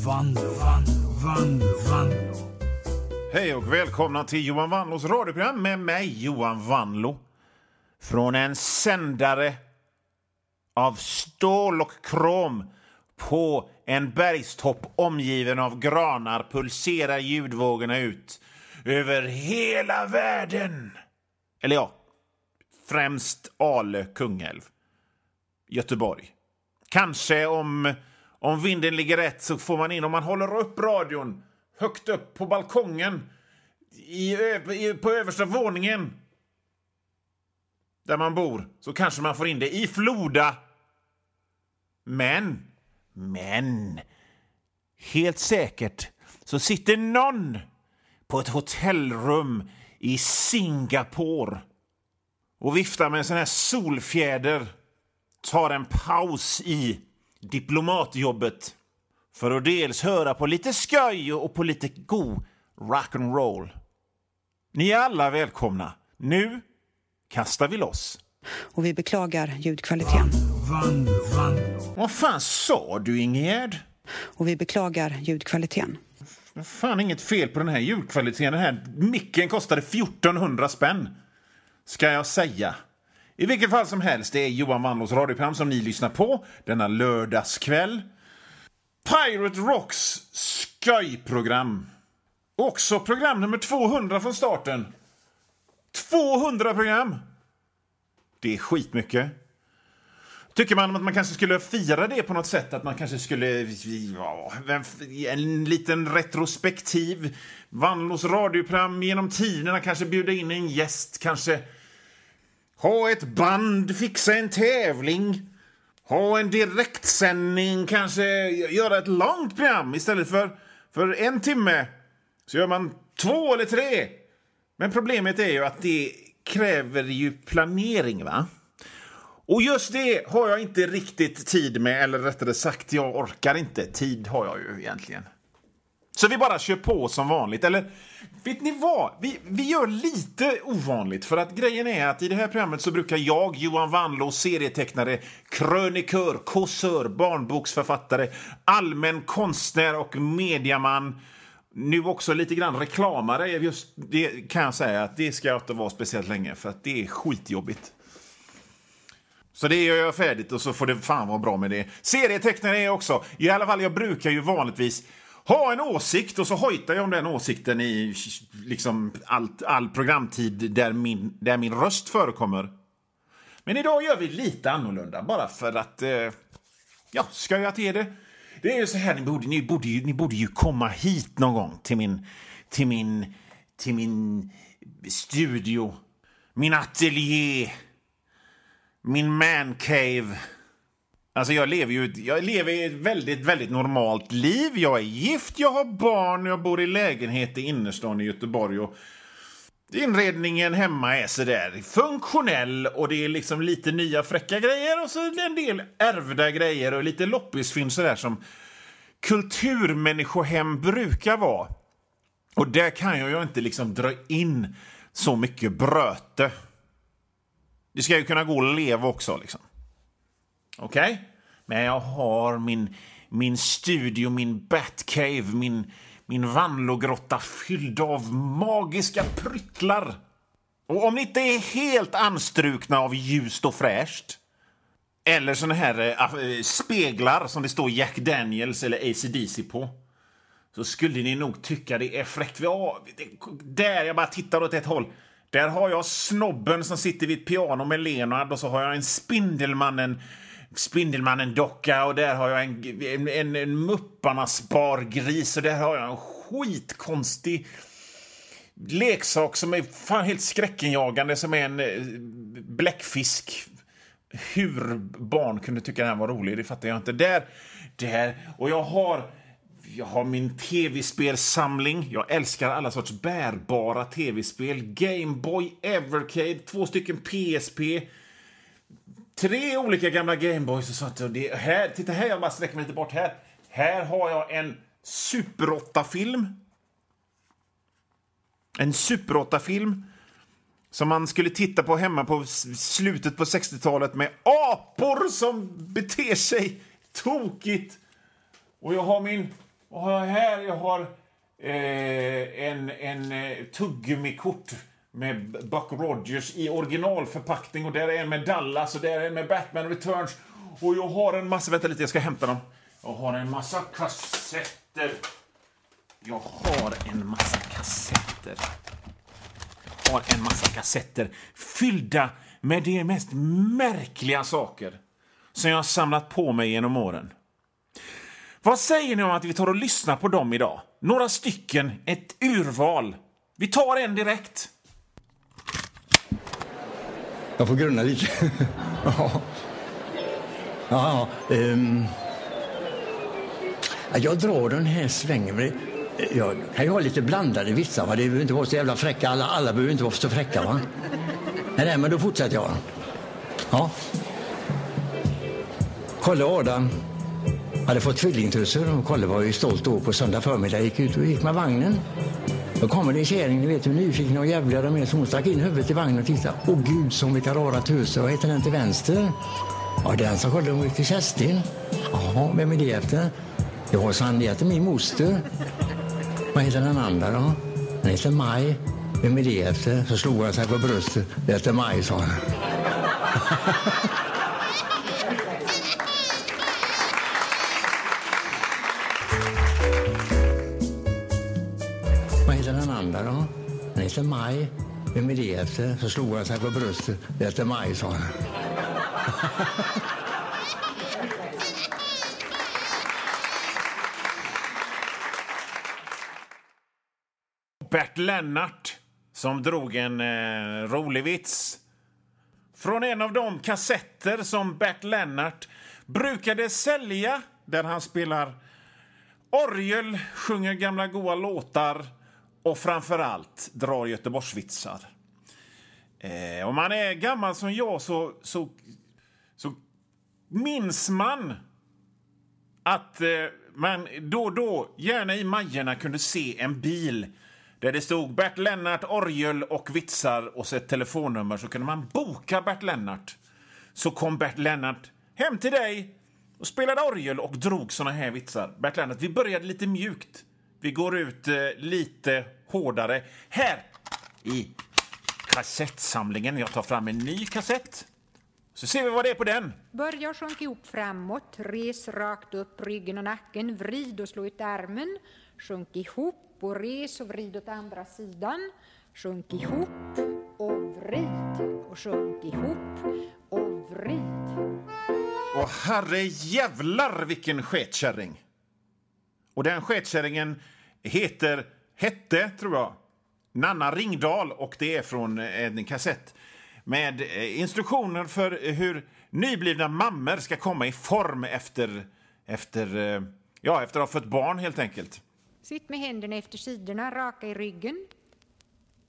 Vanlo, Vanlo, Vanlo, Vanlo. Hej och välkomna till Johan Vanlos radioprogram med mig, Johan Vanlo. Från en sändare av stål och krom på en bergstopp omgiven av granar pulserar ljudvågorna ut över hela världen. Eller ja, främst Ale, Kungälv, Göteborg. Kanske om, om vinden ligger rätt så får man in, om man håller upp radion högt upp på balkongen i, i, på översta våningen där man bor så kanske man får in det i Floda. Men, men, helt säkert så sitter någon på ett hotellrum i Singapore och viftar med en sån här solfjäder tar en paus i diplomatjobbet för att dels höra på lite skoj och på lite god rock'n'roll. Ni är alla välkomna. Nu kastar vi loss. och vi beklagar ljudkvaliteten. Vanlo, Vanlo. Vad fan sa du, Ingegärd? Och vi beklagar ljudkvaliteten. Fan inget fel på den här ljudkvaliteten. Den här micken kostade 1400 spänn. Ska jag säga. I vilket fall som helst, det är Johan Wanlås radioprogram som ni lyssnar på denna lördagskväll. Pirate Rocks skojprogram. Också program nummer 200 från starten. 200 program! Det är skitmycket. Tycker man att man kanske skulle fira det på något sätt? Att man kanske skulle... Ja, en liten retrospektiv. Wannlås radioprogram genom tiderna. Kanske bjuda in en gäst. Kanske ha ett band, fixa en tävling. Ha en direktsändning. Kanske göra ett långt program istället för, för en timme. Så gör man två eller tre. Men problemet är ju att det kräver ju planering, va? Och just det har jag inte riktigt tid med, eller rättare sagt, jag orkar inte. Tid har jag ju egentligen. Så vi bara kör på som vanligt. Eller vet ni vad? Vi, vi gör lite ovanligt. För att grejen är att i det här programmet så brukar jag, Johan Wanlå, serietecknare, krönikör, kåsör, barnboksförfattare, allmän konstnär och mediaman nu också lite grann reklamare. Just det kan jag säga att det ska jag inte vara speciellt länge för att det är skitjobbigt. Så det gör jag färdigt och så får det fan vara bra med det. Serietecknare är jag också. I alla fall, jag brukar ju vanligtvis ha en åsikt och så hojtar jag om den åsikten i liksom allt, all programtid där min, där min röst förekommer. Men idag gör vi lite annorlunda, bara för att... Eh, ja, ska jag till det? Det är ju så här, ni borde, ni, borde ju, ni borde ju komma hit någon gång till min, till min, till min studio, min ateljé, min mancave. Alltså jag lever ju jag lever ett väldigt, väldigt normalt liv. Jag är gift, jag har barn, jag bor i lägenhet i innerstan i Göteborg. Och inredningen hemma är sådär funktionell och det är liksom lite nya fräcka grejer och så en del ärvda grejer och lite loppisfynd sådär som kulturmänniskohem brukar vara. Och där kan jag ju inte liksom dra in så mycket bröte. Det ska ju kunna gå att leva också liksom. Okej? Okay? Men jag har min, min studio, min Batcave, min, min Vanlogrotta fylld av magiska pryttlar. Och om ni inte är helt anstrukna av ljust och fräscht eller såna här äh, speglar som det står Jack Daniels eller AC/DC på så skulle ni nog tycka det är fräckt. Ja, där, jag bara tittar åt ett håll. Där har jag snobben som sitter vid ett piano med Leonard och så har jag en Spindelmannen Spindelmannen-docka och där har jag en, en, en, en Mupparnas bargris och där har jag en skitkonstig leksak som är fan helt skräckenjagande som är en eh, bläckfisk. Hur barn kunde tycka den här var rolig, det fattar jag inte. Där, där. Och jag har jag har min tv-spelsamling. Jag älskar alla sorts bärbara tv-spel. Gameboy, Evercade, två stycken PSP. Tre olika gamla Gameboys och sånt. Och det, här, titta här, jag bara sträcker mig lite bort här. Här har jag en Super 8-film. En Super 8-film som man skulle titta på hemma på slutet på 60-talet med apor som beter sig tokigt. Och jag har min Vad har jag här? Jag har eh, en, en eh, tuggummikort med Buck Rogers i originalförpackning och där är en med Dallas och där är en med Batman Returns. Och jag har en massa... Vänta lite, jag ska hämta dem. Jag har en massa kassetter. Jag har en massa kassetter. Jag har en massa kassetter fyllda med de mest märkliga saker som jag har samlat på mig genom åren. Vad säger ni om att vi tar och lyssnar på dem idag? Några stycken, ett urval. Vi tar en direkt. Jag får grunna lite. ja. Ja, ehm. Jag drar den här svängen. Jag kan ju ha lite blandade vitsar. Va? Det behöver inte vara så jävla fräcka. Alla, alla behöver inte vara så fräcka. Va? Nej, nej, men då fortsätter jag. Ja. Kalle och Adam hade fått tvillingtussar och Kalle var ju stolt då på söndag förmiddag. Gick ut och gick med vagnen. Då kommer det en kärring, ni vet hur nyfikna och jävliga de är, så hon stack in huvudet i vagnen och tittade. Åh gud, som vilka rara tuser. Vad heter den till vänster? Ja, den som skällde hon till Kerstin. Jaha, vem är det efter? Ja, så han det heter min moster. Vad heter den andra då? Den heter Maj. Vem är det efter? Så slog han sig på bröstet. Det heter Maj, sa han. heter Maj. Vem är det efter? Så slog han sig på bröstet. Det heter Maj, sa han. Bert Lennart som drog en eh, rolig vits från en av de kassetter som Bert Lennart brukade sälja där han spelar orgel, sjunger gamla goa låtar och framför allt drar Göteborgsvitsar. Eh, om man är gammal som jag så, så, så minns man att eh, man då och då, gärna i Majerna, kunde se en bil där det stod Bert Lennart, orgel och vitsar och så ett telefonnummer så kunde man boka Bert Lennart. Så kom Bert Lennart hem till dig och spelade orgel och drog såna här vitsar. Bert Lennart, vi började lite mjukt. Vi går ut eh, lite hårdare. Här i kassettsamlingen. Jag tar fram en ny kassett. Så ser vi vad det är på den. Börja sjunka ihop framåt, res rakt upp ryggen och nacken, vrid och slå ut armen, sjunk ihop och res och vrid åt andra sidan, sjunk ihop och vrid och sjunk ihop och vrid. Och herre jävlar vilken sketkärring! Och den sketkärringen heter, hette, tror jag, Nanna Ringdal och det är från en kassett med eh, instruktioner för hur nyblivna mammor ska komma i form efter, efter, eh, ja, efter att ha fött barn helt enkelt. Sitt med händerna efter sidorna, raka i ryggen.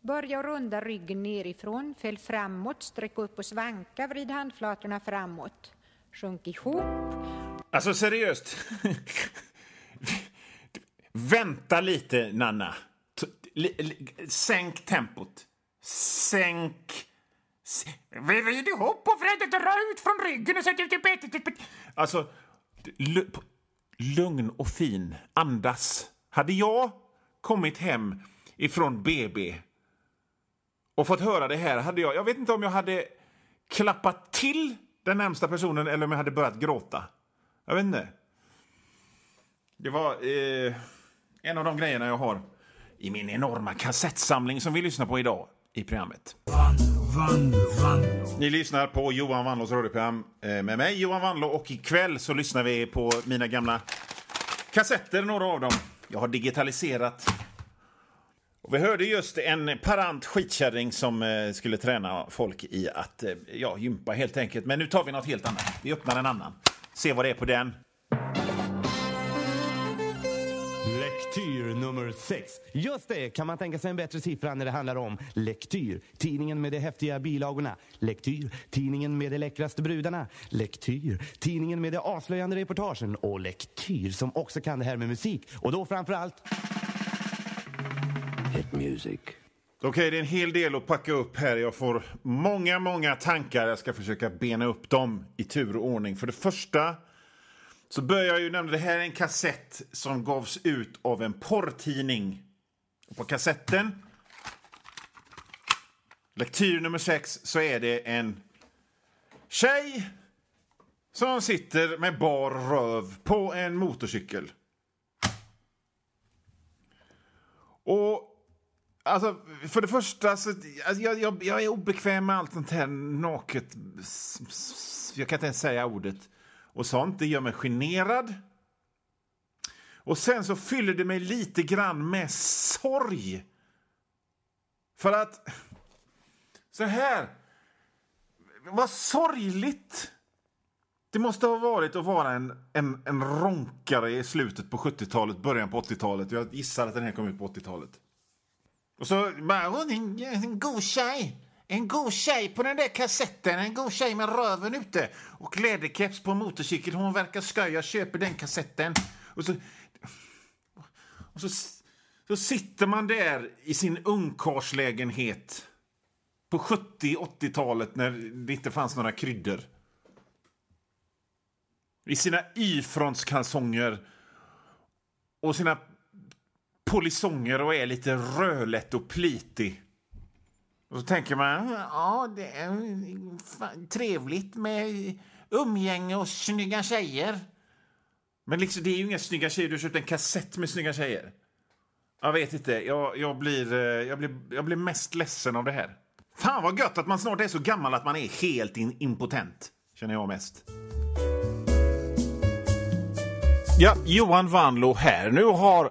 Börja runda ryggen nerifrån, fäll framåt, sträck upp och svanka, vrid handflatorna framåt. Sjunk ihop, Alltså seriöst. Vänta lite, Nanna. T- Sänk tempot. Sänk... Vi Vrid ihop och Fredde dra ut från ryggen och sätter ut betet. Typ alltså, lugn och fin. Andas. Hade jag kommit hem ifrån BB och fått höra det här hade jag... Jag vet inte om jag hade klappat till den närmsta personen eller om jag hade börjat gråta. Jag vet inte. Det var eh, en av de grejerna jag har i min enorma kassettsamling som vi lyssnar på idag i programmet. Vanlo, Vanlo, Ni lyssnar på Johan Wanlås radioprogram eh, med mig, Johan Wanlå, och ikväll så lyssnar vi på mina gamla kassetter, några av dem. Jag har digitaliserat. Och vi hörde just en parant skitkärring som eh, skulle träna folk i att eh, ja, gympa helt enkelt. Men nu tar vi något helt annat. Vi öppnar en annan. Se vad det är på den. Lektyr nummer sex. Just det, kan man tänka sig en bättre siffra när det handlar om Lektyr, tidningen med de häftiga bilagorna. Lektyr, tidningen med de läckraste brudarna. Lektyr, tidningen med de avslöjande reportagen. Och Lektyr som också kan det här med musik. Och då framför allt Hit music. Okej, det är en hel del att packa upp här. Jag får många, många tankar. Jag ska försöka bena upp dem i tur och ordning. För det första så börjar jag ju nämna det här är en kassett som gavs ut av en porrtidning. Och på kassetten, lektyr nummer sex, så är det en tjej som sitter med bar röv på en motorcykel. Och Alltså, för det första, så, alltså, jag, jag, jag är obekväm med allt sånt här naket... Jag kan inte ens säga ordet. Och sånt, det gör mig generad. Och sen så fyller det mig lite grann med sorg. För att... Så här. Vad sorgligt det måste ha varit att vara en, en, en ronkare i slutet på 70-talet, början på 80-talet. Jag gissar att den här kom ut på 80-talet. Och så bara, hon är en, en god tjej. En god tjej på den där kassetten. En god tjej med röven ute. Och läderkeps på motorcykel. Hon verkar skoj. Jag köper den kassetten. Och så... Och så, så sitter man där i sin ungkarlslägenhet på 70-80-talet när det inte fanns några kryddor. I sina Y-frontskalsonger och sina polisonger och är lite rödlätt och plitig. Och så tänker man, ja, det är trevligt med umgänge och snygga tjejer. Men liksom, det är ju inga snygga tjejer, du har köpt en kassett med snygga tjejer. Jag vet inte, jag, jag, blir, eh, jag, blir, jag blir mest ledsen av det här. Fan vad gött att man snart är så gammal att man är helt in, impotent, känner jag mest. Ja, Johan Vanlo här. Nu har